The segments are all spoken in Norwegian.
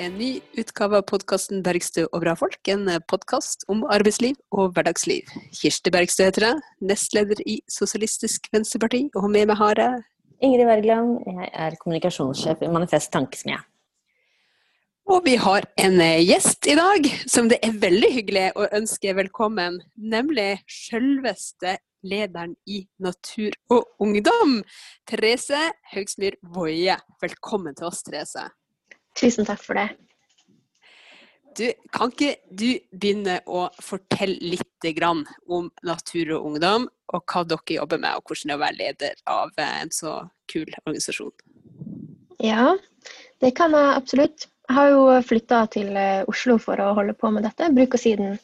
en ny utgave av podkasten 'Bergstø og bra folk'. En podkast om arbeidsliv og hverdagsliv. Kirsti Bergstø heter jeg, nestleder i Sosialistisk Venstreparti, og med meg har jeg Ingrid Wergeland, jeg er kommunikasjonssjef i Manifest Tankesmie. Og vi har en gjest i dag som det er veldig hyggelig å ønske velkommen, nemlig selveste lederen i Natur og Ungdom, Therese Haugsmyr Woie. Velkommen til oss, Therese. Tusen takk for det. Du, kan ikke du begynne å fortelle litt om Natur og Ungdom, og hva dere jobber med, og hvordan det er å være leder av en så kul organisasjon? Ja, det kan jeg absolutt. Jeg har jo flytta til eh, Oslo for å holde på med dette. Bruk bruker å si den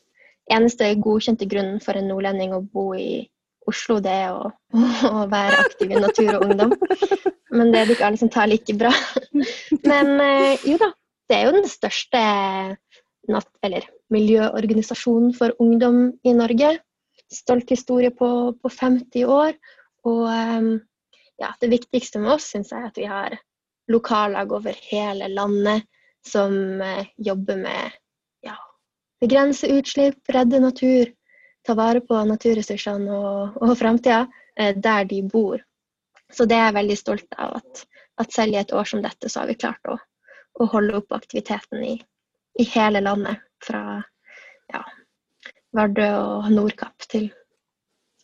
eneste godkjente grunnen for en nordlending å bo i Oslo, det er å, å være aktiv i natur og ungdom. Men det er det ikke alle som tar like bra. Men eh, jo da, det er jo den største eller, miljøorganisasjonen for ungdom i Norge. Stolt historie på, på 50 år. Og eh, ja, det viktigste med oss syns jeg er at vi har lokallag over hele landet som eh, jobber med ja, begrense utslipp, redde natur, ta vare på naturressursene og, og framtida eh, der de bor. Så det er jeg veldig stolt av at, at, selv i et år som dette, så har vi klart å, å holde opp aktiviteten i, i hele landet. Fra ja, Vardø og Nordkapp til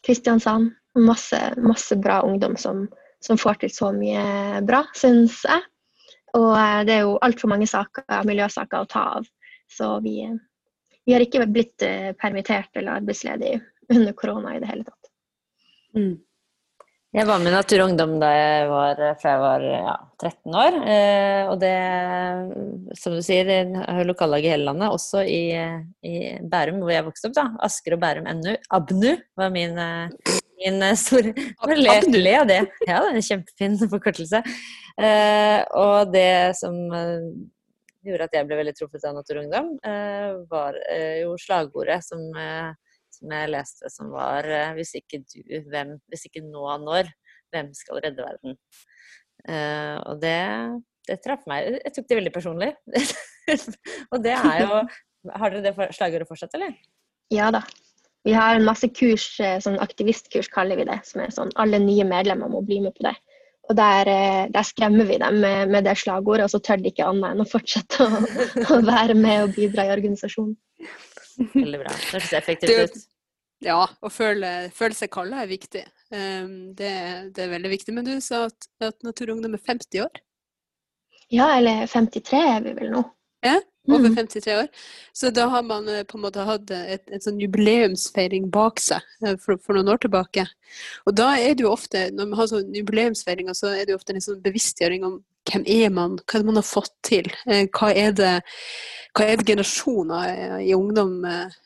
Kristiansand. Masse, masse bra ungdom som, som, får til så mye bra, syns jeg. Og eh, det er jo altfor mange saker, miljøsaker å ta av. Så vi, vi har ikke blitt eh, permittert eller arbeidsledig under korona i det hele tatt. Mm. Jeg var med Natur og Ungdom da jeg var, fra jeg var ja, 13 år. Eh, og det, som du sier, jeg har lokallag i hele landet, også i, i, Bærum, hvor jeg vokste opp. da. Asker og Bærum NU. ABNU var min, eh, min store Le, le av det. Ja, det er en kjempefin forkortelse. Eh, og det som eh, gjorde at jeg ble veldig truffet av Natur og Ungdom, eh, var eh, jo slagordet som som jeg leste, som var eh, 'Hvis ikke du, hvem? Hvis ikke nå, når? Hvem skal redde verden?' Uh, og det, det traff meg. Jeg tok det veldig personlig. og det er jo Har dere det slagordet fortsatt, eller? Ja da. Vi har masse kurs, eh, sånn aktivistkurs kaller vi det, som er sånn alle nye medlemmer må bli med på det. Og der, der skremmer vi dem med, med, det slagordet, og så tør de ikke annet enn å fortsette å, å være med og bidra i organisasjonen. Veldig bra. Det høres effektivt ut. Ja, å føle, føle seg kald er viktig. Um, det, det, er veldig viktig. Men du sa at, at Naturungdom er 50 år? Ja, eller 53 er vi vel nå. Ja, over 53 mm. år. Så da har man eh, på en måte hatt et, et sånn jubileumsfeiring bak seg eh, for, for, noen år tilbake. Og da er det jo ofte, når man har sånn jubileumsfeiringer, så er det jo ofte en sånn bevisstgjøring om hvem er man, hva er det man har fått til? Eh, hva er det, hva er det generasjoner i ungdom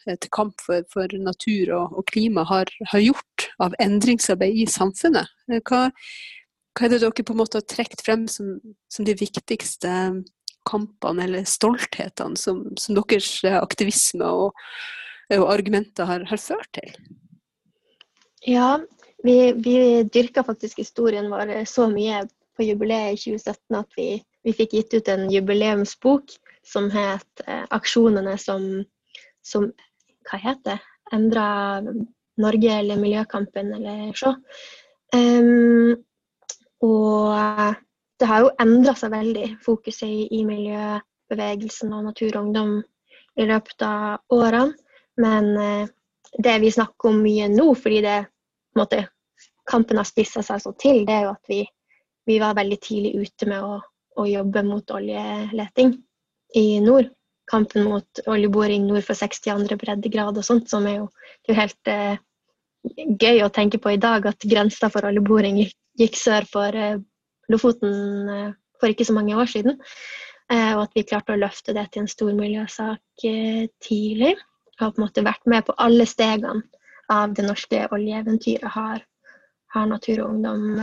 til kamp for, for natur og, og klima har, har, gjort av endringsarbeid i samfunnet? Hva, hva, er det dere på en måte har trukket frem som, som de viktigste kampene eller stolthetene som, som deres aktivisme og, og argumenter har, har, ført til? Ja, vi, vi dyrker faktisk historien vår så mye på jubileet i 2017 at vi, vi fikk gitt ut en jubileumsbok som het eh, 'Aksjonene som, som Hva heter det? Endra Norge eller miljøkampen eller så. Um, og det har jo endra seg veldig, fokuset i, i miljøbevegelsen og Natur og Ungdom i løpet av årene. Men eh, det vi snakker om mye nå, fordi det måte, kampen har spissa seg så til, det er jo at vi, vi var veldig tidlig ute med å, å, jobbe mot oljeleting i nord. Kampen mot oljeboring nord for 62. breddegrad og sånt, som er jo, er jo helt eh, gøy å tenke på i dag, at grensa for oljeboring gikk, sør for eh, Lofoten eh, for ikke så mange år siden. Eh, og at vi klarte å løfte det til en stor miljøsak eh, tidlig. Har på en måte vært med på alle stegene av det norske oljeeventyret. Har, har Natur og Ungdom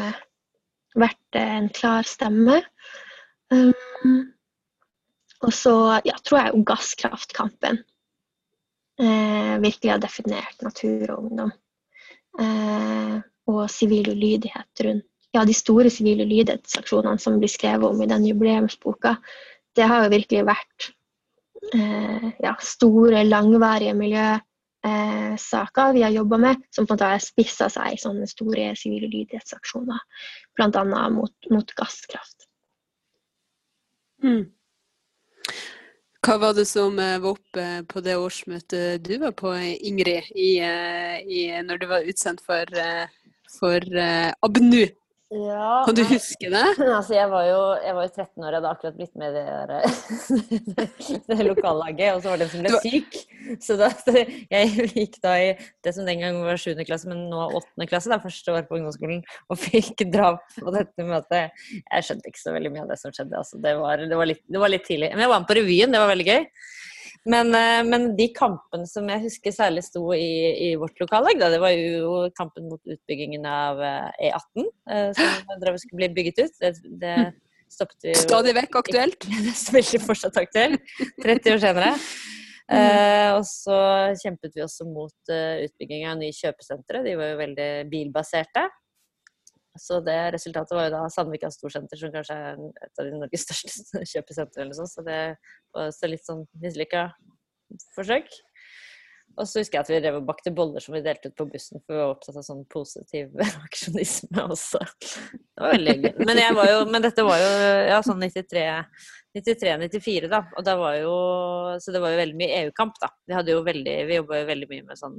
vært en klar stemme. Um, og så ja, tror jeg jo gasskraftkampen eh, virkelig har definert natur og ungdom. Eh, og sivil ulydighet rundt ja, de store sivile lydighetsaksjonene som blir skrevet om i den jubileumsboka, det har jo virkelig vært eh, ja, store, langvarige miljøsaker eh, vi har jobba med, som på en måte har spissa seg i sånne store sivile lydighetsaksjoner, bl.a. Mot, mot gasskraft. Mm. Hva var det som eh, var oppe på det årsmøtet du var på, Ingrid, i, eh, i, når du var utsendt for, for for ABNU? Ja, kan du huske det? Altså, jeg, var jo, jeg var jo 13 år, jeg hadde akkurat blitt med i det, det lokallaget, og så var det en som ble syk. Så da, jeg gikk da i det som den gang var 7. klasse, men nå 8. klasse, da, første år på ungdomsskolen, og fikk dra på dette møtet. Jeg skjønte ikke så veldig mye av det som skjedde. Altså, det, var, det, var litt, det var litt tidlig. Men jeg var med på revyen, det var veldig gøy. Men, eh, men, de kampene som jeg husker særlig sto i, i vårt lokallag, det var jo kampen mot utbyggingen av E18, eh, som drev skulle bli bygget ut. Det, det hm. stoppet vi Stadig vekk aktuelt? Det er veldig fortsatt aktuelt, 30 år senere. Mm. Og så kjempet vi også mot uh, utbygging av nye kjøpesentre. De var jo veldig bilbaserte. Så det resultatet var jo da Sandvika Storsenter, som kanskje er et av de Norges største kjøpesentre. eller sånn, Så det var også litt sånn mislykka forsøk. Og så husker jeg at vi drev og bakte boller som vi delte ut på bussen, for vi var opptatt av sånn positiv aksjonisme også. Det var veldig gøy. Men, men, dette var jo ja, sånn 93-94, da. Og da var jo Så det var jo veldig mye EU-kamp, da. Vi hadde jo veldig Vi jobba jo veldig mye med sånn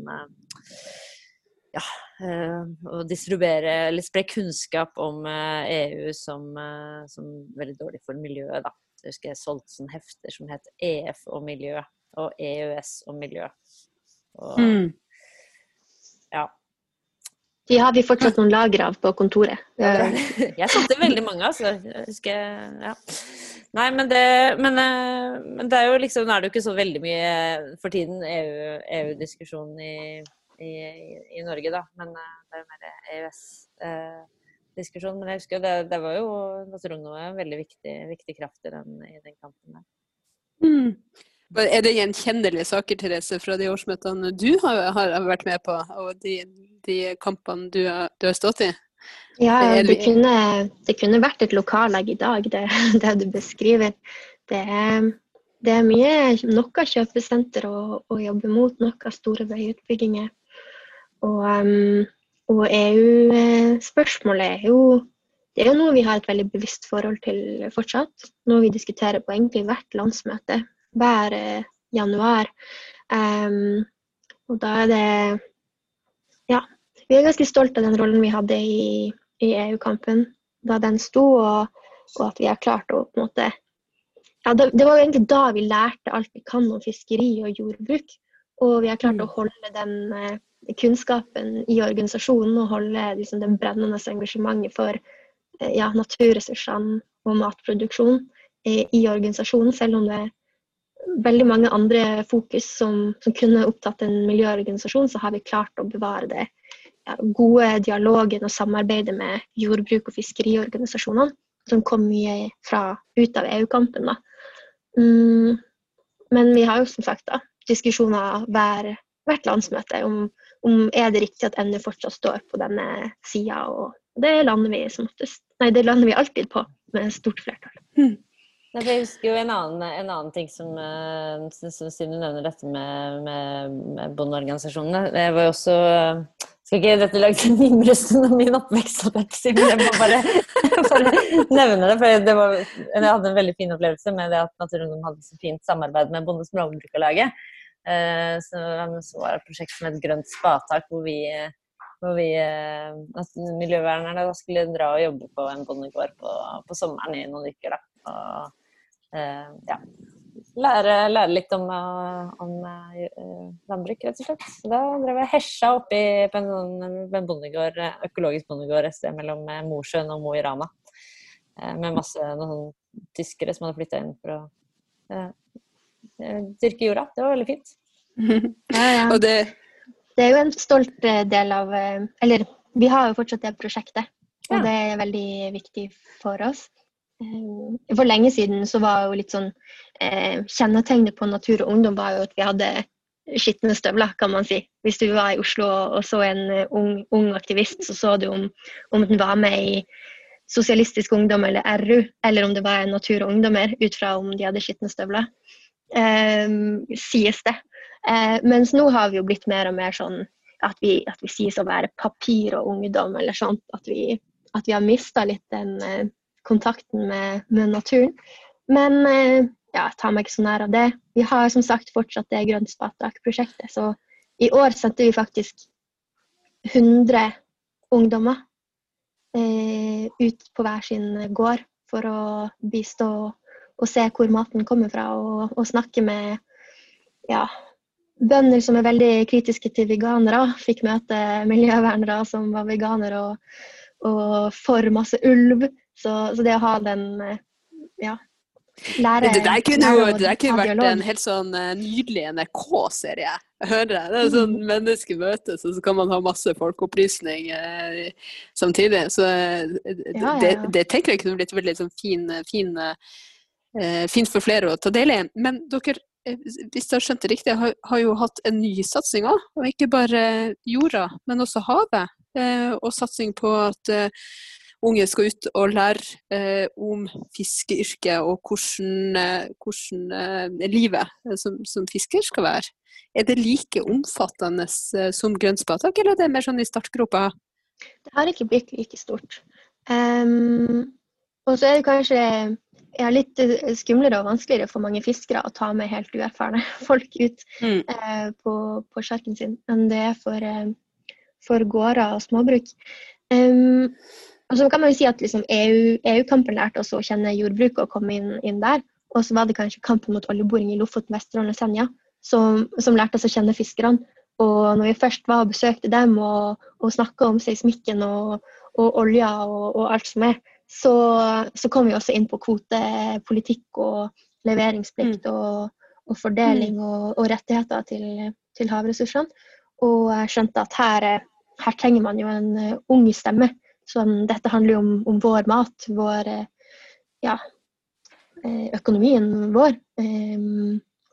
ja, eh, å distribuere eller spre kunnskap om EU e som, eh, som veldig dårlig for miljøet. Da. Jeg husker jeg solgte sånne hefter som het EF og miljø, og EØS og miljø. Og, mm. Ja. De har vi fortsatt noen lagre av på kontoret. Jeg solgte veldig mange, altså. Jeg husker, ja. Nei, men det, men, eh, men det, er jo liksom Nå er det jo ikke så veldig mye for tiden EU-diskusjon EU i i, i, Norge, da. Men uh, det er jo mer EØS-diskusjon. Eh, men jeg husker det, det var jo Nastrono en veldig viktig, viktig kraft i den, i den kampen der. Mm. Er det gjenkjennelige saker Therese, fra de årsmøtene du har, har vært med på, og de, de kampene du har, du har, stått i? Ja, det kunne, det kunne vært et lokallag i dag, det, det du beskriver. Det er, det er mye noe kjøpesenter å, å jobbe mot, noe store veiutbygginger. Og, um, og EU-spørsmålet er jo det er jo noe vi har et veldig bevisst forhold til fortsatt. Noe vi diskuterer på egentlig hvert landsmøte hver eh, januar. Um, og da er det Ja. Vi er ganske stolte av den rollen vi hadde i, i EU-kampen da den sto, og, og, at vi har klart å på en måte ja, det, det, var egentlig da vi lærte alt vi kan om fiskeri og jordbruk. Og vi har klart å mm. holde den eh, kunnskapen i organisasjonen og holde liksom, det brennende engasjementet for eh, ja, naturressursene og matproduksjon i, i, organisasjonen, selv om det er veldig mange andre fokus som, som, kunne opptatt en miljøorganisasjon, så har vi klart å bevare det ja, gode dialogen og samarbeidet med jordbruk- og fiskeriorganisasjonene, som kom mye fra, ut av EU-kampen. Mm, men vi har jo som sagt da, diskusjoner hver, hvert landsmøte om om er det riktig at NU fortsatt står på denne sida. Det lander vi som oftest Nei, det lander vi alltid på med stort flertall. Mm. Jeg husker jo en annen, en annen ting som, eh, som, Siden du nevner dette med, med, med bondeorganisasjonene. Det var jo også skal ikke dette lage til mimresten av min oppvekst, men jeg må bare, bare nevne det. For det var, jeg hadde en veldig fin opplevelse med det at Natur Ungdom hadde så fint samarbeid med Bonde- og Eh, så, var det et prosjekt som het Grønt spatak, hvor vi, hvor vi miljøvernerne da skulle dra og jobbe på en bondegård på, på sommeren i noen uker. Og eh, ja, lære, lære, litt om, om landbruk, rett og slett. Da drev jeg hesja oppi på en, på en bondegård, økologisk bondegård et sted mellom Mosjøen og Mo i Rana. Med masse noen tyskere som hadde flytta inn for å Eh, dyrke jorda. Det var veldig fint. ja, ja. Og det... det er jo en stolt eh, del av eh, Eller vi har jo fortsatt det prosjektet, og ja. det er veldig viktig for oss. For lenge siden så var jo litt sånn eh, Kjennetegnet på Natur og Ungdom var jo at vi hadde skitne støvler, kan man si. Hvis du var i Oslo og så en ung, ung aktivist, så så du om, om den var med i Sosialistisk Ungdom eller RU, eller om det var Natur og Ungdommer, ut fra om de hadde skitne støvler. Um, sies det. Uh, mens nå har vi jo blitt mer og mer sånn at vi, at vi sies å være papir og ungdom, eller sånt. At vi, at vi har mista litt den uh, kontakten med, med, naturen. Men uh, ja, tar meg ikke så nær av det. Vi har som sagt fortsatt det Grønt Spatak-prosjektet. Så i år sendte vi faktisk 100 ungdommer eh, ut på hver sin gård for å bistå og se hvor maten kommer fra, og, og snakke med ja, bønder som er veldig kritiske til veganere. Fikk møte miljøvernere som var veganere og, og for masse ulv. Så, så, det å ha den ja, Lære, det der kunne jo det der kunne vært en helt sånn uh, nydelig NRK-serie. Hører jeg. Det er sånn mennesker menneskemøte, så, så kan man ha masse folkeopplysning eh, samtidig. Så uh, ja, ja, ja. Det, det, tenker jeg kunne blitt veldig sånn fin, fin fint for flere å ta del i. Men dere, hvis jeg har skjønt det riktig, har, har jo hatt en ny satsing òg. Og ikke bare jorda, men også havet. og satsing på at unge skal ut og lære eh, om fiskeyrket og hvordan, eh, hvordan eh, livet eh, som, som, fisker skal være. Er det like omfattende eh, som grønnspatak, eller er det mer sånn i startgropa? Det har ikke blitt like stort. Um, og så er det kanskje ja, litt skumlere og vanskeligere for mange fiskere å ta med helt uerfarne folk ut mm. eh, på, på sjarken sin enn det er for, for gårder og småbruk. Um, og så kan man jo si at liksom EU-kampen EU lærte oss å kjenne jordbruket og komme inn, inn, der. Og så var det kanskje kampen mot oljeboring i Lofoten, Vesterålen og Senja som, som, lærte oss å kjenne fiskerne. Og når vi først var og besøkte dem og, og snakka om seismikken og, og olja og, og, alt som er, så, så, kom vi også inn på kvotepolitikk og leveringsplikt mm. og, og, fordeling mm. og, rettigheter til, til, havressursene. Og jeg skjønte at her, her trenger man jo en uh, ung stemme Sånn, dette handler jo om, om, vår mat, vår eh, ja, eh, økonomien vår.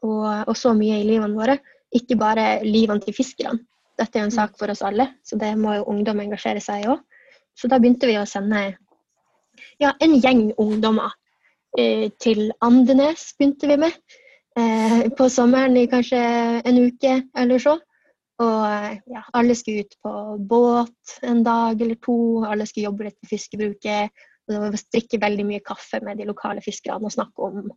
Og, og, så mye i livene våre. Ikke bare livene til fiskerne. Dette er jo en sak for oss alle, så det må jo ungdom engasjere seg i òg. Så da begynte vi å sende ja, en gjeng ungdommer eh, til Andenes, begynte vi med. Eh, på sommeren i kanskje en uke eller så. Og ja, alle skulle ut på båt en dag eller to, alle skulle jobbe litt på fiskebruket. Og det var drikke veldig mye kaffe med de lokale fiskerne og snakke om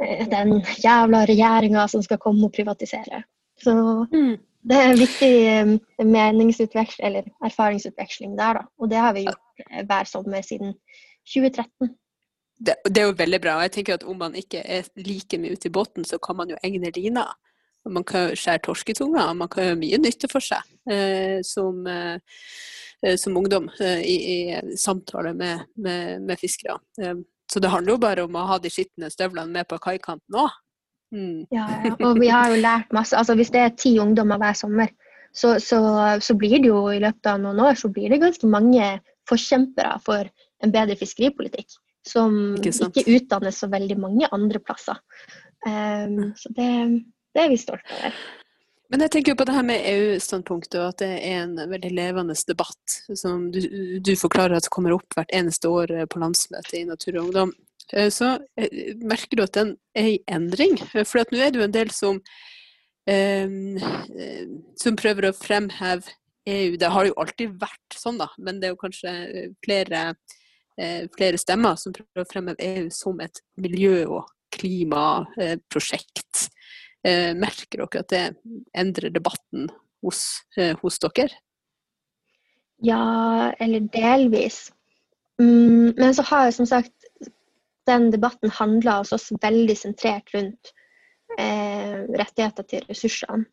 eh, den jævla regjeringa som skal komme og privatisere. Så mm. det er en viktig meningsutveksling, eller erfaringsutveksling der, da. Og det har vi gjort hver sommer siden 2013. Det, det, er jo veldig bra. og jeg tenker at Om man ikke er like mye ute i båten, så kan man jo egne lina. Man kan skjære torsketunga. og man kan gjøre mye nytte for seg eh, som, eh, som, ungdom eh, i, i, samtale med, med, med fiskere. Eh, så det handler jo bare om å ha de skitne støvlene med på kaikanten òg. Mm. Ja, ja, og vi har jo lært masse. Altså, hvis det er ti ungdommer hver sommer, så, så, så, blir det jo i løpet av noen år så blir det ganske mange forkjempere for en bedre fiskeripolitikk. Som ikke, ikke utdannes så veldig mange andre plasser. Um, så det, det er vi stolte over. Men jeg tenker jo på det her med EU-standpunktet, og at det er en veldig levende debatt som du, du, forklarer at kommer opp hvert eneste år på landsmøtet i Natur og Ungdom. Eh, så eh, merker du at den er i endring? For nå er det jo en del som, um, som prøver å fremheve EU. Det har jo alltid vært sånn, da, men det er jo kanskje flere, flere stemmer som prøver å fremheve EU som et miljø- og klimaprosjekt. Eh, merker dere at det endrer debatten hos, eh, hos dere? Ja, eller delvis. Mm, men så har jeg som sagt den debatten handla hos oss veldig sentrert rundt eh, rettigheter til ressursene.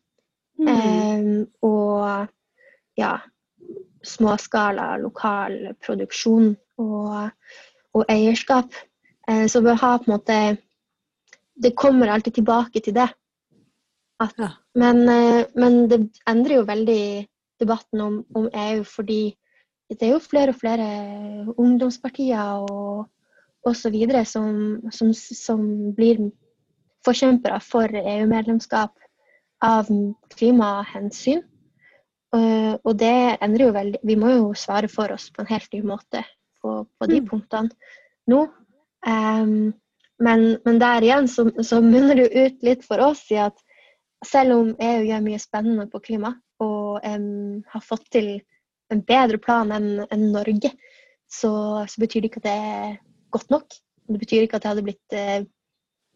Mm. Eh, og ja, småskala lokal produksjon og, og eierskap. Eh, så vi har på en måte Det kommer alltid tilbake til det. At, ja. men, eh, men, det endrer jo veldig debatten om, om, EU, fordi det er jo flere og flere ungdomspartier og osv. Som, som, som blir forkjempere for EU-medlemskap av klimahensyn. Og det endrer jo veldig Vi må jo svare for oss på en helt ny måte på, på de mm. punktene nå. Um, men, men, der igjen så, så munner det jo ut litt for oss i at selv om EU gjør mye spennende på klima og um, har fått til en bedre plan enn en Norge, så, så, betyr det ikke at det er godt nok. Det betyr ikke at det hadde blitt eh,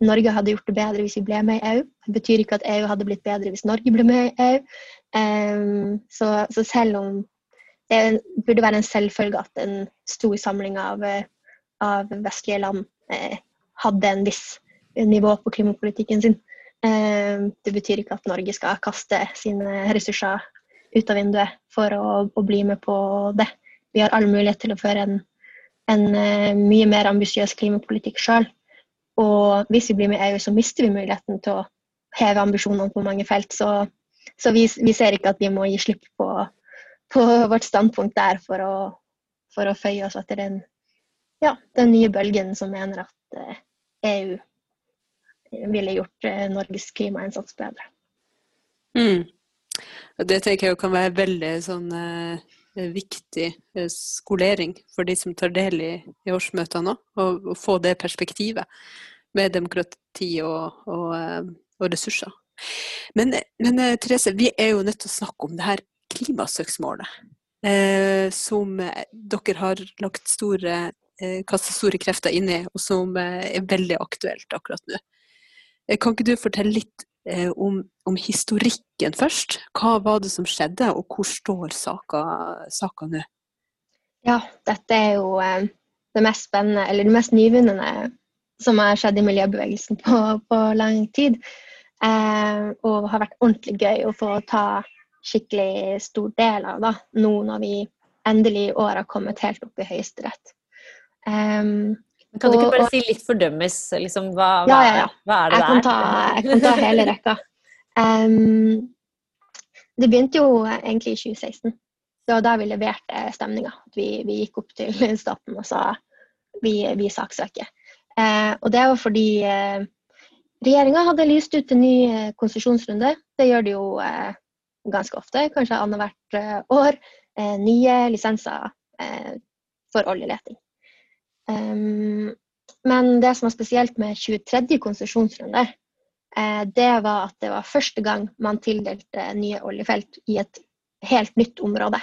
Norge hadde gjort det bedre hvis vi ble med i EU. Det betyr ikke at EU hadde blitt bedre hvis Norge ble med i EU. Um, så, så, selv om det burde være en selvfølge at en stor samling av, av vestlige land eh, hadde en viss nivå på klimapolitikken sin, um, det betyr ikke at Norge skal kaste sine ressurser ut av vinduet for å, å bli med på det. Vi har all mulighet til å føre en, en uh, mye mer ambisiøs klimapolitikk sjøl. Og hvis vi blir med EU, så mister vi muligheten til å heve ambisjonene på mange felt. Så, så vi, vi, ser ikke at vi må gi slipp på, på vårt standpunkt der for å, for å føye oss etter den, ja, den, nye bølgen som mener at EU ville gjort uh, Norges klimainnsats bedre. Mm. Det tenker jeg kan være veldig sånn eh, viktig eh, skolering for de som tar del i, i årsmøtene òg. Å få det perspektivet med demokrati og, og, eh, og ressurser. Men, men, eh, Therese, vi er jo nødt til å snakke om det her klimasøksmålet. Eh, som dere har lagt store, eh, kastet store krefter inn i, og som er veldig aktuelt akkurat nå. Kan ikke du fortelle litt Eh, om, om, historikken først. Hva var det som skjedde, og hvor står saka, nå? Ja, dette er jo eh, det mest spennende, eller det mest nyvinnende som har skjedd i miljøbevegelsen på, på lang tid. Eh, og har vært ordentlig gøy å få ta skikkelig stor del av da, nå når vi endelig i år har kommet helt opp i Høyesterett. Um, kan du ikke bare og, si litt fordømmes? Liksom, hva, ja, ja, ja. hva, er det jeg kan ta, jeg kan ta hele rekka. Um, det begynte jo egentlig i 2016. Det var da vi leverte stemninga. Vi, vi, gikk opp til staten og sa vi, vi saksøker. Uh, og det var fordi uh, regjeringa hadde lyst ut en ny uh, konsesjonsrunde. Det gjør de jo uh, ganske ofte, kanskje annethvert år. nye lisenser for oljeleting. Men det som var spesielt med 23. konsesjonsrunde, eh, det var at det var første gang man tildelte nye oljefelt i et helt nytt område.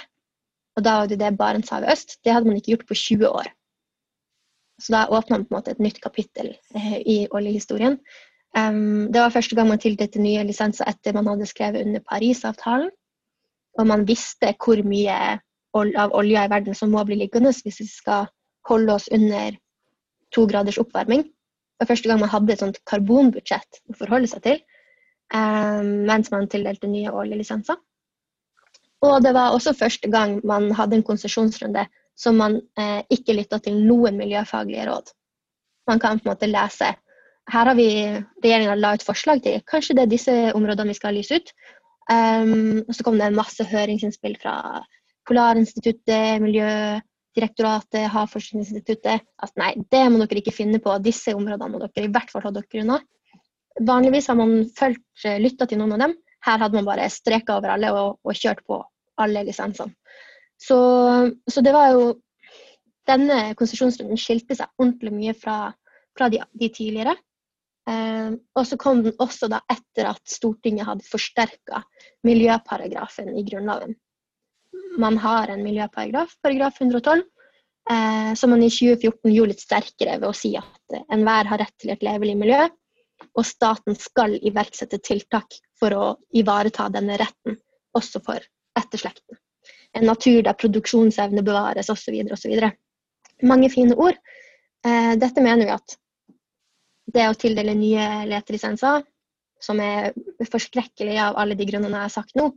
Og da var det det Barentshavet øst. Det hadde man ikke gjort på 20 år. Så da åpna man på en måte et nytt kapittel eh, i oljehistorien. Det var første gang man tildelte nye lisenser etter man hadde skrevet under Parisavtalen. Og man visste hvor mye av olja i verden som må bli liggende hvis vi skal holde oss under to graders oppvarming. Det var første gang man hadde et sånt karbonbudsjett å forholde seg til, um, mens man tildelte nye oljelisenser. Og det var også første gang man hadde en konsesjonsrunde som man eh, ikke lytta til noen miljøfaglige råd. Man kan på en måte lese her har vi regjeringa la ut forslag til kanskje det er disse områdene vi skal lyse ut. Um, og så kom det masse høringsinnspill fra Polarinstituttet, miljø, direktoratet, Havforskningsinstituttet at nei, det må dere ikke finne på, disse områdene må dere i hvert fall ha dere unna. Vanligvis har man fulgt, eh, lytta til noen av dem. Her hadde man bare streka over alle og, og, kjørt på alle lisensene. Så, så, det var jo Denne konsesjonsrunden skilte seg ordentlig mye fra, fra de, de, tidligere. Eh, og så kom den også da etter at Stortinget hadde forsterka miljøparagrafen i Grunnloven man har en miljøparagraf, paragraf 112, eh, som man i 2014 gjorde litt sterkere ved å si at eh, enhver har rett til et levelig miljø, og staten skal iverksette tiltak for å ivareta denne retten, også for etterslekten. En natur der produksjonsevne bevares, osv. osv. Mange fine ord. Eh, dette mener vi at det å tildele nye letelisenser, som er forskrekkelig av alle de grunnene jeg har sagt nå,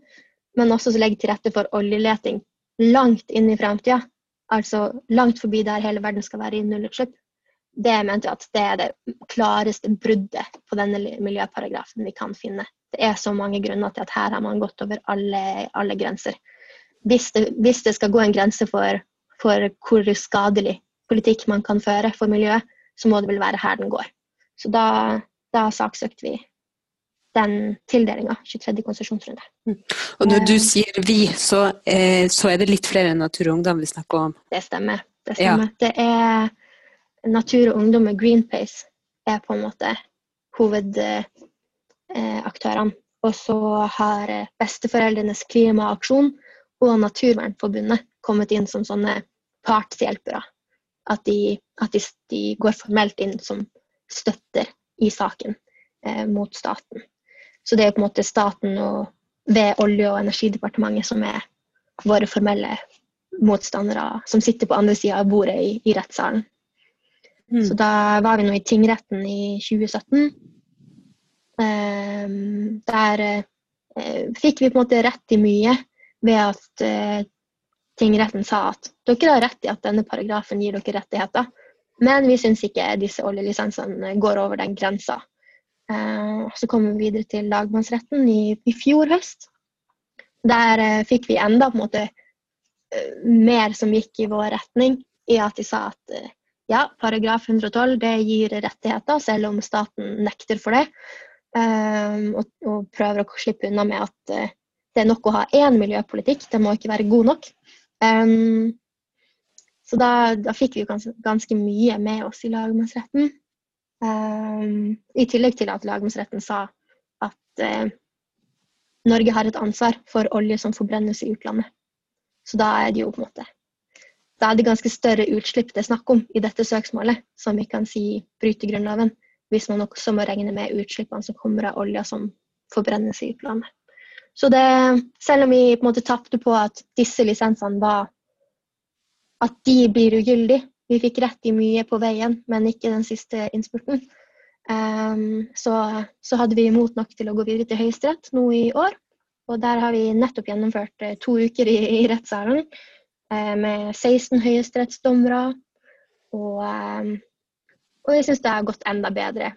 men også legge til rette for oljeleting langt inn i framtida. Altså langt forbi der hele verden skal være i nullutslipp. Det mente jeg at det er det klareste bruddet på denne miljøparagrafen vi kan finne. Det er så mange grunner til at her har man gått over alle, alle grenser. Hvis det, hvis det, skal gå en grense for, for hvor skadelig politikk man kan føre for miljøet, så må det vel være her den går. Så da, da saksøkte vi den tildelinga, 23. konsesjonsrunde. Og når du sier vi, så, eh, så er det litt flere enn Natur og Ungdom vi snakker om? Det stemmer. Det, stemmer. det er Natur og Ungdom med Greenpace er på en måte hovedaktørene. Eh, og så har eh, Besteforeldrenes klimaaksjon og Naturvernforbundet kommet inn som sånne partshjelpere. At de, at de, de går formelt inn som støtter i saken eh, mot staten. Så det er på en måte staten og ved Olje- og energidepartementet som er våre formelle motstandere, som sitter på andre sida av bordet i, i rettssalen. Mm. Så da var vi nå i tingretten i 2017. Eh, der eh, fikk vi på en måte rett i mye ved at eh, tingretten sa at dere har rett i at denne paragrafen gir dere rettigheter, men vi syns ikke disse oljelisensene går over den grensa. Eh, så kom vi videre til lagmannsretten i, i fjor høst. Der eh, fikk vi enda på en måte eh, mer som gikk i vår retning, i at de sa at ja, paragraf 112 det gir rettigheter, selv om staten nekter for det. Og, og, prøver å slippe unna med at det er nok å ha én miljøpolitikk, det må ikke være god nok. så da, da fikk vi ganske, ganske mye med oss i lagmannsretten. Um, I tillegg til at lagmannsretten sa at uh, Norge har et ansvar for olje som forbrennes i utlandet. Så da er det jo på en måte Da er det ganske større utslipp det er snakk om i dette søksmålet, som vi kan si bryter Grunnloven, hvis man også må regne med utslippene som kommer av olja som forbrennes i utlandet. Så det, selv om vi på en måte tapte på at disse lisensene var At de blir ugyldige, vi fikk rett i mye på veien, men ikke den siste innspurten. Um, så, så, hadde vi imot nok til å gå videre til Høyesterett nå i år. Og der har vi nettopp gjennomført uh, to uker i, i rettssalen uh, med 16 høyesterettsdommere. Og, um, og jeg syns det har gått enda bedre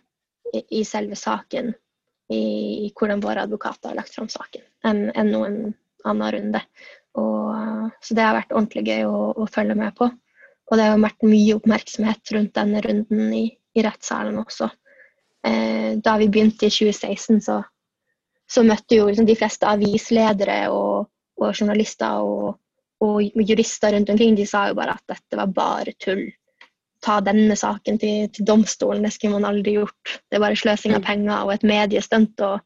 i, i selve saken, i, i, hvordan våre advokater har lagt fram saken, enn en noen annen runde. Og, så det har vært ordentlig gøy å, å følge med på. Og det har vært mye oppmerksomhet rundt denne runden i, i rettssalen også. Eh, da vi begynte i 2016, så, så møtte jo liksom de fleste avisledere og, og journalister og, og, jurister rundt omkring. De sa jo bare at dette var bare tull. Ta denne saken til, til domstolen, det skulle man aldri gjort. Det er bare sløsing av penger og et mediestunt og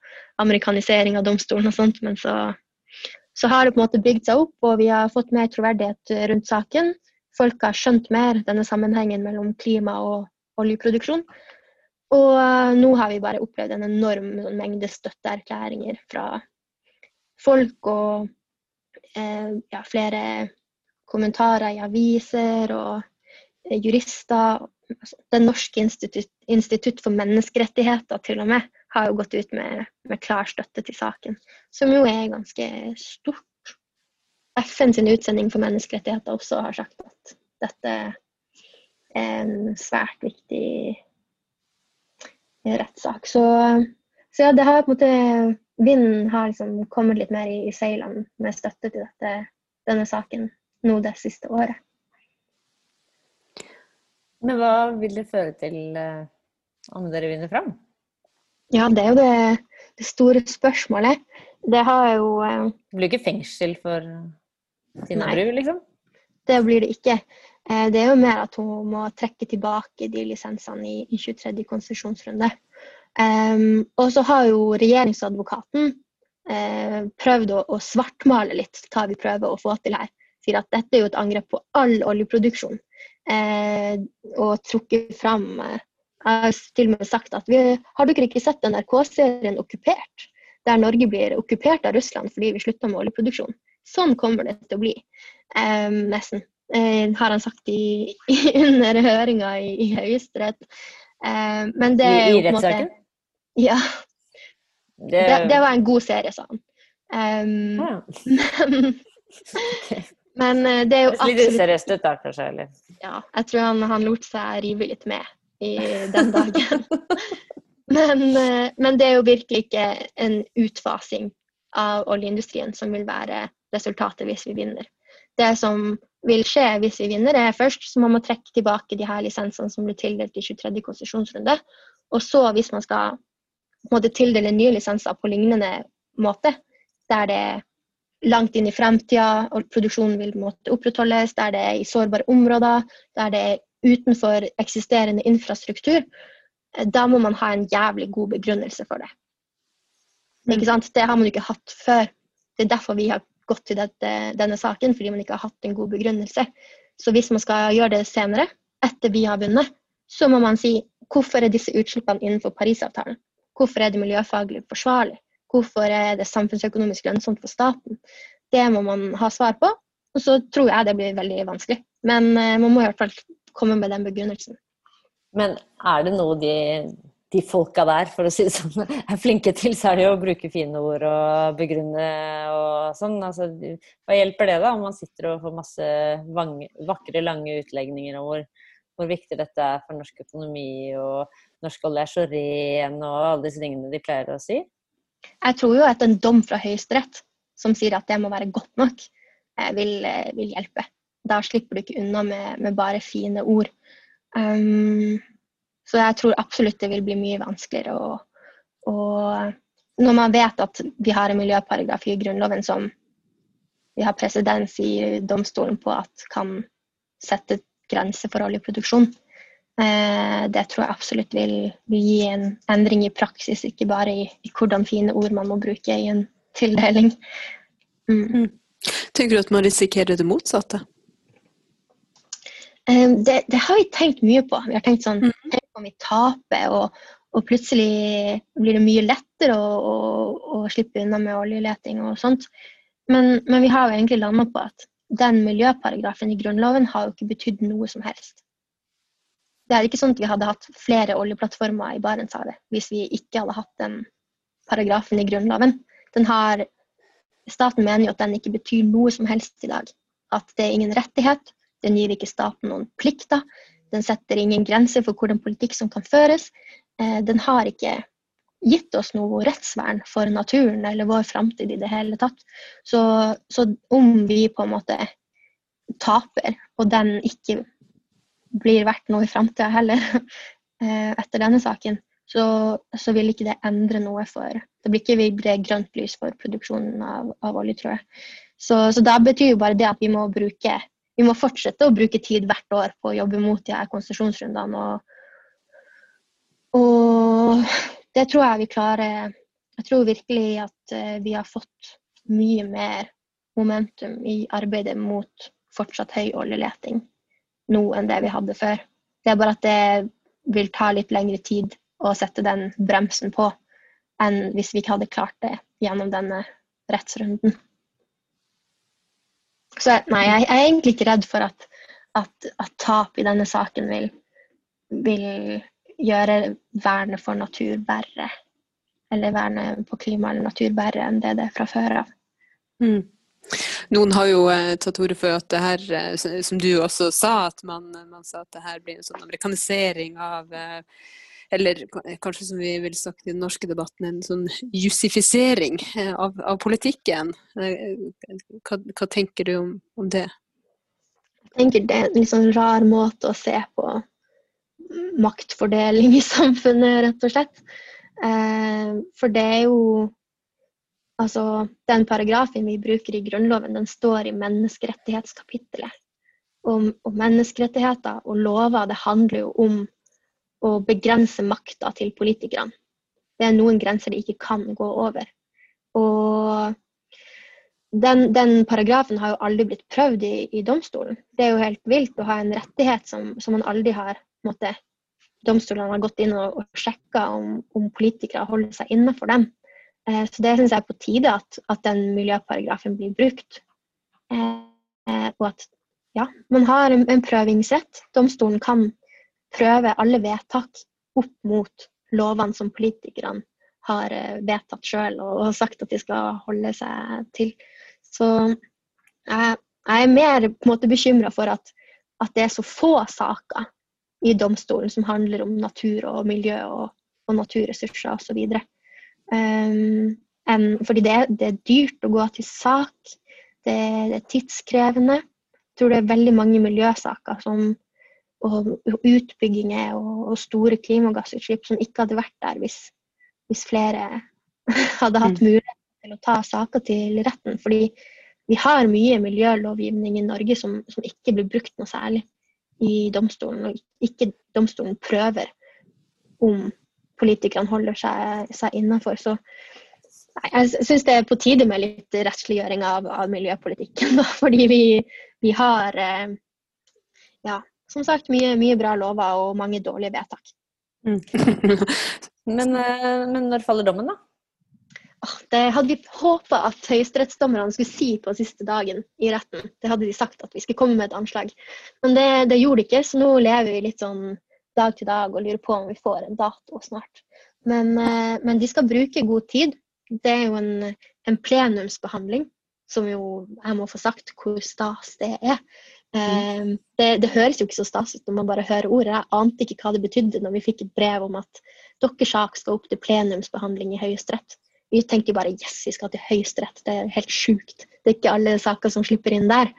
amerikanisering av domstolen og sånt. Men så, så har det på en måte bygd seg opp, og vi har fått mer troverdighet rundt saken folk har skjønt mer denne sammenhengen mellom klima og oljeproduksjon. Og uh, nå har vi bare opplevd en enorm sånn, mengde støtteerklæringer fra folk og eh, ja, flere kommentarer i aviser og eh, jurister. Det Den norske institutt, institutt, for menneskerettigheter til og med har jo gått ut med, med klar støtte til saken, som jo er ganske stort FN sin utsending for menneskerettigheter også har sagt at dette er en svært viktig rettssak. Så, så, ja, det har på en måte Vinden har liksom kommet litt mer i, i seilene med støtte til dette, denne saken nå det siste året. Men hva vil det føre til uh, om dere vinner fram? Ja, det er jo det, det store spørsmålet. Det har jo uh, Det blir ikke fengsel for Tina Bru, liksom? Det blir det ikke. Eh, det er jo mer at hun må trekke tilbake de lisensene i, i 23. konsesjonsrunde. Um, og så har jo regjeringsadvokaten uh, prøvd å, å, svartmale litt hva vi prøver å få til her. Sier at dette er jo et angrep på all oljeproduksjon. Uh, og trukket fram uh, Jeg har til og med sagt at vi, har dere ikke sett NRK-serien 'Okkupert'? Der Norge blir okkupert av Russland fordi vi slutta med oljeproduksjon. Sånn kommer det til å bli. Um, nesten. Uh, har han sagt i, i, under høringa i, i Høyesterett. Uh, men det I, i på en måte Ja. Det... Det, det... var en god serie, sa han. Um, ja. men, men uh, det er jo absolutt Litt seriøst ut da, kanskje? Eller? Ja, jeg tror han, han lot seg rive litt med i den dagen. men, men det er jo virkelig ikke en utfasing av oljeindustrien som vil være resultatet hvis vi vinner. Det som vil skje hvis vi vinner, er først så må man trekke tilbake de her lisensene som ble tildelt i 23. konsesjonsrunde. Og så, hvis man skal måte tildele nye lisenser på lignende måte, der det er langt inn i fremtida og produksjonen vil måtte opprettholdes, der det er i sårbare områder, der det er utenfor eksisterende infrastruktur, da må man ha en jævlig god begrunnelse for det. Ikke sant? Det har man jo ikke hatt før. Det er derfor vi har gått til dette, denne saken, fordi man ikke har hatt en god begrunnelse. Så hvis man skal gjøre det senere, etter vi har vunnet, så må man si hvorfor er disse utslippene innenfor Parisavtalen? Hvorfor er det miljøfaglig forsvarlig? Hvorfor er det samfunnsøkonomisk lønnsomt for staten? Det må man ha svar på. Og så tror jeg det blir veldig vanskelig. Men uh, man må i hvert fall komme med den begrunnelsen. Men er det noe de de folka der, for å si det sånn, er flinke til, så er det jo å bruke fine ord og begrunne og sånn. Altså, hva hjelper det da, om man sitter og får masse vakre, lange utlegninger om hvor, hvor, viktig dette er for norsk økonomi, og norsk olje er så ren, og alle disse tingene de pleier å si? Jeg tror jo at en dom fra Høyesterett som sier at det må være godt nok, eh, vil, eh, vil hjelpe. Da slipper du ikke unna med, med bare fine ord. Um, så jeg tror absolutt det vil bli mye vanskeligere. å, å når man vet at vi har en miljøparagraf i Grunnloven som vi har presedens i domstolen på at kan sette grenser for oljeproduksjon, eh, det tror jeg absolutt vil, gi en endring i praksis, ikke bare i, i, hvordan fine ord man må bruke i en tildeling. Mm. Mm. Tenker du at man risikerer det motsatte? Eh, det, det, har vi tenkt mye på. Vi har tenkt sånn mm om vi taper, og, og, plutselig blir det mye lettere å, å, å slippe unna med oljeleting og sånt. Men, men vi har jo egentlig landa på at den miljøparagrafen i Grunnloven har jo ikke betydd noe som helst. Det er ikke sånn at vi hadde hatt flere oljeplattformer i Barentshavet hvis vi ikke hadde hatt den paragrafen i Grunnloven. Den har, staten mener jo at den ikke betyr noe som helst i dag. At det er ingen rettighet. Den gir ikke staten noen plikter. Den setter ingen grenser for hvordan politikk som kan føres. Eh, den har ikke gitt oss noe rettsvern for naturen eller vår framtid i det hele tatt. Så, så, om vi på en måte taper, og den ikke blir verdt noe i framtida heller, eh, etter denne saken, så, så, vil ikke det endre noe for Det blir ikke det grønt lys for produksjonen av, av olje, tror jeg. Så, så da betyr jo bare det at vi må bruke vi må fortsette å bruke tid hvert år på å jobbe mot de her konsesjonsrundene. Og, og, det tror jeg vi klarer. Jeg tror virkelig at eh, vi har fått mye mer momentum i arbeidet mot fortsatt høy oljeleting nå enn det vi hadde før. Det er bare at det vil ta litt lengre tid å sette den bremsen på enn hvis vi ikke hadde klart det gjennom denne rettsrunden. Så nei, jeg, er egentlig ikke redd for at, at, at tap i denne saken vil, vil gjøre vernet for natur verre. Eller vernet på klima eller natur verre enn det det er fra før av. Mm. Noen har jo eh, tatt ordet for at det her, eh, som du også sa, at man, man, sa at det her blir en sånn amerikanisering av eh, eller kanskje som vi vil sagt i den norske debatten, en sånn jussifisering eh, av, av politikken. Eh, hva, hva, tenker du om, om, det? Jeg tenker det er en litt sånn rar måte å se på maktfordeling i samfunnet, rett og slett. Eh, for det er jo Altså, den paragrafen vi bruker i Grunnloven, den står i menneskerettighetskapittelet. Om, og menneskerettigheter og lover, det handler jo om å begrense makta til politikerne. Det er noen grenser de ikke kan gå over. Og den, den paragrafen har jo aldri blitt prøvd i, i, domstolen. Det er jo helt vilt å ha en rettighet som, som man aldri har måtte, Domstolene har gått inn og, og sjekka om, om, politikere holder seg innenfor dem. Eh, så det syns jeg er på tide at, at, den miljøparagrafen blir brukt. Eh, og at ja, man har en, en prøvingsrett. Domstolen kan prøve alle vedtak opp mot lovene som politikerne har eh, vedtatt sjøl og sagt at de skal holde seg til. Så jeg, jeg er mer på en måte bekymra for at, at, det er så få saker i domstolen som handler om natur og miljø og, og naturressurser osv. Um, um, fordi det, det, er dyrt å gå til sak, det, det er tidskrevende. Jeg tror det er veldig mange miljøsaker som og utbygginger og, store klimagassutslipp som ikke hadde vært der hvis, hvis flere hadde hatt mulighet til å ta saker til retten. Fordi vi har mye miljølovgivning i Norge som, som ikke blir brukt noe særlig i domstolen, og ikke domstolen prøver om politikerne holder seg, seg innafor. Så jeg syns det er på tide med litt rettsliggjøring av, av miljøpolitikken. Da, fordi vi, vi har eh, ja, som sagt mye, mye, bra lover og mange dårlige vedtak. Mm. men, eh, men, når faller dommen, da? Det hadde vi håpa at høyesterettsdommerne skulle si på siste dagen i retten. Det hadde de sagt at vi skulle komme med et anslag. Men det, det gjorde de ikke, så nå lever vi litt sånn dag til dag og lurer på om vi får en dato snart. Men, eh, men de skal bruke god tid. Det er jo en, en, plenumsbehandling, som jo jeg må få sagt hvor stas det er. Mm. Det, det, høres jo ikke så stas ut når man bare hører ordet. Jeg ante ikke hva det betydde når vi fikk et brev om at deres sak skal opp til plenumsbehandling i Høyesterett. Vi tenkte jo bare yes, vi skal til Høyesterett. Det er helt sjukt. Det er ikke alle saker som slipper inn der.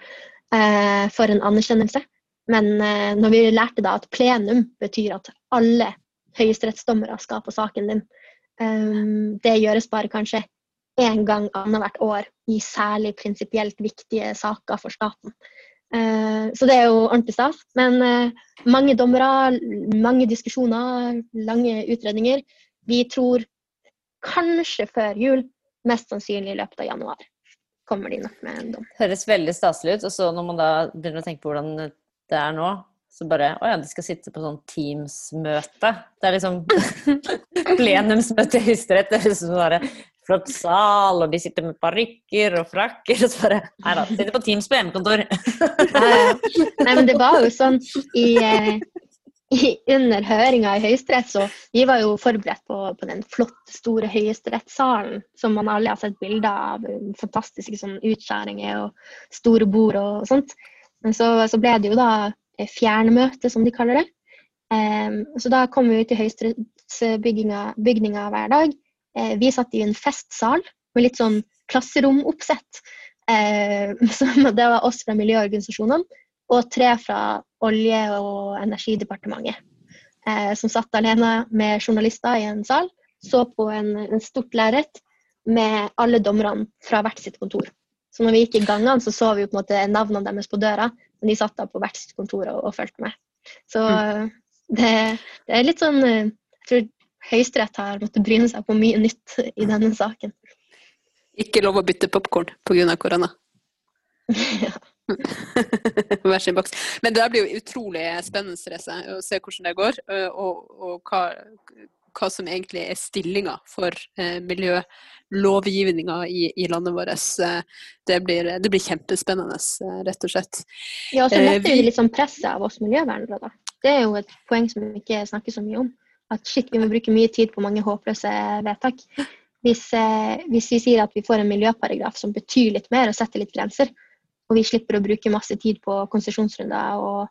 Eh, for en anerkjennelse. Men eh, når vi lærte da at plenum betyr at alle høyesterettsdommere skal på saken din, um, det gjøres bare kanskje én gang annethvert år i særlig prinsipielt viktige saker for staten. Uh, så det er jo ordentlig stas. Men uh, mange dommere, mange diskusjoner, lange utredninger. Vi tror kanskje før jul, mest sannsynlig i løpet av januar kommer de nok med en dom. Høres veldig staselig ut. Og så når man da begynner å tenke på hvordan det er nå, så bare Å ja, de skal sitte på sånn Teams-møte. Det er liksom plenumsmøte i Høyesterett. Det er liksom sånn flott sal, og de sitter med parykker og frakker. Og så bare Nei da, sitter på Teams på hjemmekontor. Nei, men det var jo sånn i, eh, i under høringa i Høyesterett, så vi var jo forberedt på, på den flotte, store høyesterettssalen som man alle har sett bilder av. Fantastiske sånn utskjæringer og store bord og sånt. Men så, så ble det jo da eh, fjernmøte, som de kaller det. Um, så da kom vi ut i høyesterettsbygninga hver dag. Uh, vi satt i en festsal med litt sånn klasseromoppsett. Så det var oss fra miljøorganisasjonene og tre fra Olje- og energidepartementet. Uh, som satt alene med journalister i en sal. Så på en, en stort lerret med alle dommerne fra hvert sitt kontor. Så når vi gikk i gangene, så så vi på en måte navnene deres på døra, men de satt da på hvert sitt kontor og, og fulgte med. Så mm. det, det, er litt sånn eh, Jeg tror Høyesterett har måttet bryne seg på mye nytt i denne saken. Ikke lov å bytte popkorn pga. korona? ja. Hver sin boks. Men det blir jo utrolig spennende Therese, å se hvordan det går, og, og hva, hva, som egentlig er stillinga for eh, miljø i, i, landet vårt. Eh, det blir, det blir, kjempespennende, eh, rett og slett. Ja, og så letter vi litt sånn presset av oss miljøvernere, da. Det er jo et poeng som vi ikke snakker så mye om. At shit, vi må bruke mye tid på mange håpløse vedtak. Hvis, hvis vi sier at vi får en miljøparagraf som betyr litt mer og setter litt grenser, og vi slipper å bruke masse tid på konsesjonsrunder og,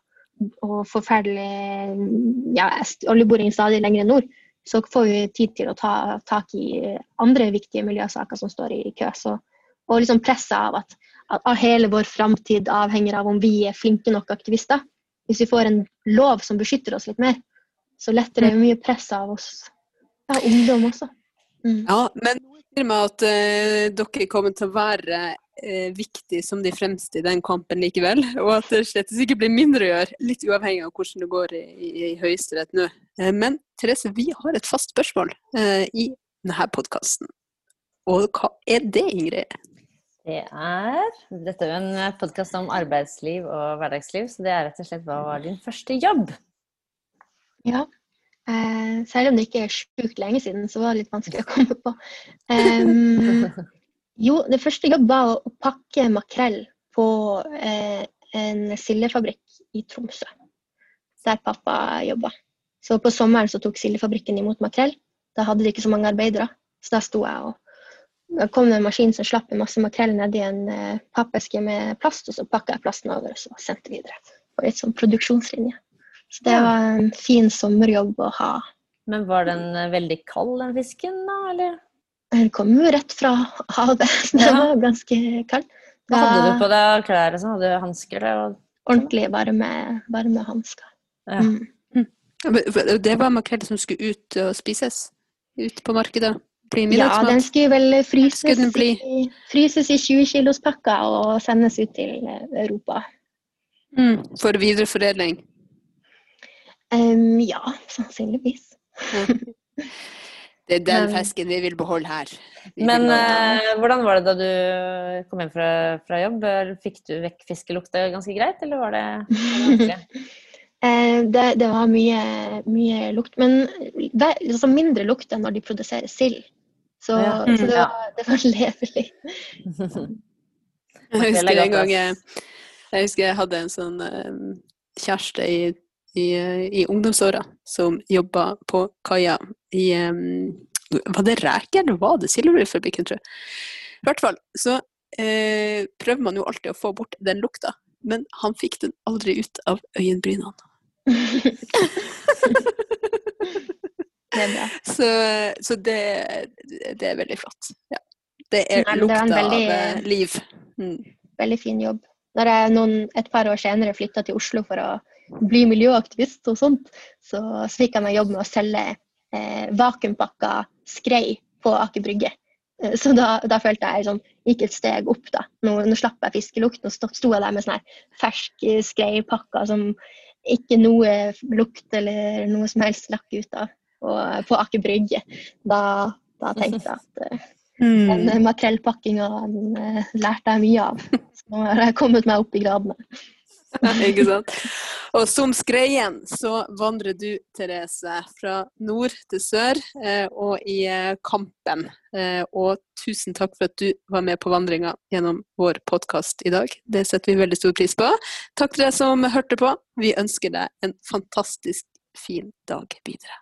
og forferdelig ja, oljeboring stadig lenger nord, så får vi tid til å ta tak i andre viktige miljøsaker som står i kø. Så, og liksom presset av at, at hele vår framtid avhenger av om vi er flinke nok aktivister. Hvis vi får en lov som beskytter oss litt mer, så letter det mye press av oss ja, ungdom også. Mm. Ja, men nå med at uh, dere kommer til å være uh, viktig som de fremste i den kampen likevel. Og at det slett ikke blir mindre å gjøre, litt uavhengig av hvordan det går i, i, i Høyesterett nå. Uh, men Therese, vi har et fast spørsmål i denne podkasten. Og hva er det, Ingrid? Det er Dette er jo en podkast om arbeidsliv og hverdagsliv, så det er rett og slett hva var din første jobb? Ja, Eh, selv om det ikke er sjukt lenge siden, så var det litt vanskelig å komme på. Um, jo, det første jobb var å pakke makrell på eh, en sildefabrikk i Tromsø, der pappa jobba. Så på sommeren så tok sildefabrikken imot makrell. Da hadde de ikke så mange arbeidere, så da sto jeg og da kom det en maskin som slapp en masse makrell nedi en eh, pappeske med plast, og så pakka jeg plasten over og så sendte videre. På litt sånn produksjonslinje. Så det var en fin sommerjobb å ha. Men var den eh, veldig kald, den fisken, da, eller? Den kom jo rett fra havet, så den ja. var ganske kald. Hva hadde du på deg klær og sånn? Hadde du hansker? Ordentlig varme, varme hansker. Ja. Mm. Det var makrell som skulle ut og spises? Ut på markedet? Ja, den skulle vel fryses, Skulle den bli? i, fryses i 20 kilos pakker og sendes ut til eh, Europa. Mm, for videreforedling? Em, ja, sannsynligvis. Det er den fesken fisken vi vil beholde her. Vi Men eh, hvordan var det da du kom hjem fra, fra jobb? Fikk du vekk fiskelukta ganske greit, eller var det, var det? Eh, det, det var mye, mye lukt, men det, altså mindre lukt enn når de produserer sild. Så, Ja. så det, Ja. var, det var levelig. Jeg husker en gang jeg, jeg husker jeg hadde en sånn eh, kjæreste i, i, i ungdomsåra som jobba på kaia i um, Var det reker, eller var det Silverfabrikken, tror jeg? I hvert fall så eh, prøver man jo alltid å få bort den lukta, men han fikk den aldri ut av øyenbrynene. Det er bra. Så, så det, det er veldig flott. Ja. Det er Nei, lukta det veldig- av eh, liv. Mm. Veldig fin jobb. Når jeg noen, et par år senere flytta til Oslo for å bli miljøaktivist og sånt, så, så fikk jeg meg jobb med å selge eh, vakuumpakka skrei på Aker Brygge. Eh, Så da, da følte jeg sånn, gikk et steg opp. da. Nå, nå slapp jeg fiskelukt. Nå sto, jeg der med sånn fersk eh, som ikke noe lukt eller noe som helst lakk ut av. Og på Aker Brygge. Da, da tenkte jeg at eh, Mm. makrellpakkinga den eh, lærte jeg mye av. Så nå har jeg kommet meg opp i gradene. Ikke sant? Og som skreien så vandrer du, Therese, fra nord til sør eh, og i eh, kampen. Eh, og tusen takk for at du var med på vandringa gjennom vår podkast i dag. Det setter vi veldig stor pris på. Takk til deg som hørte på. Vi ønsker deg en fantastisk fin dag videre.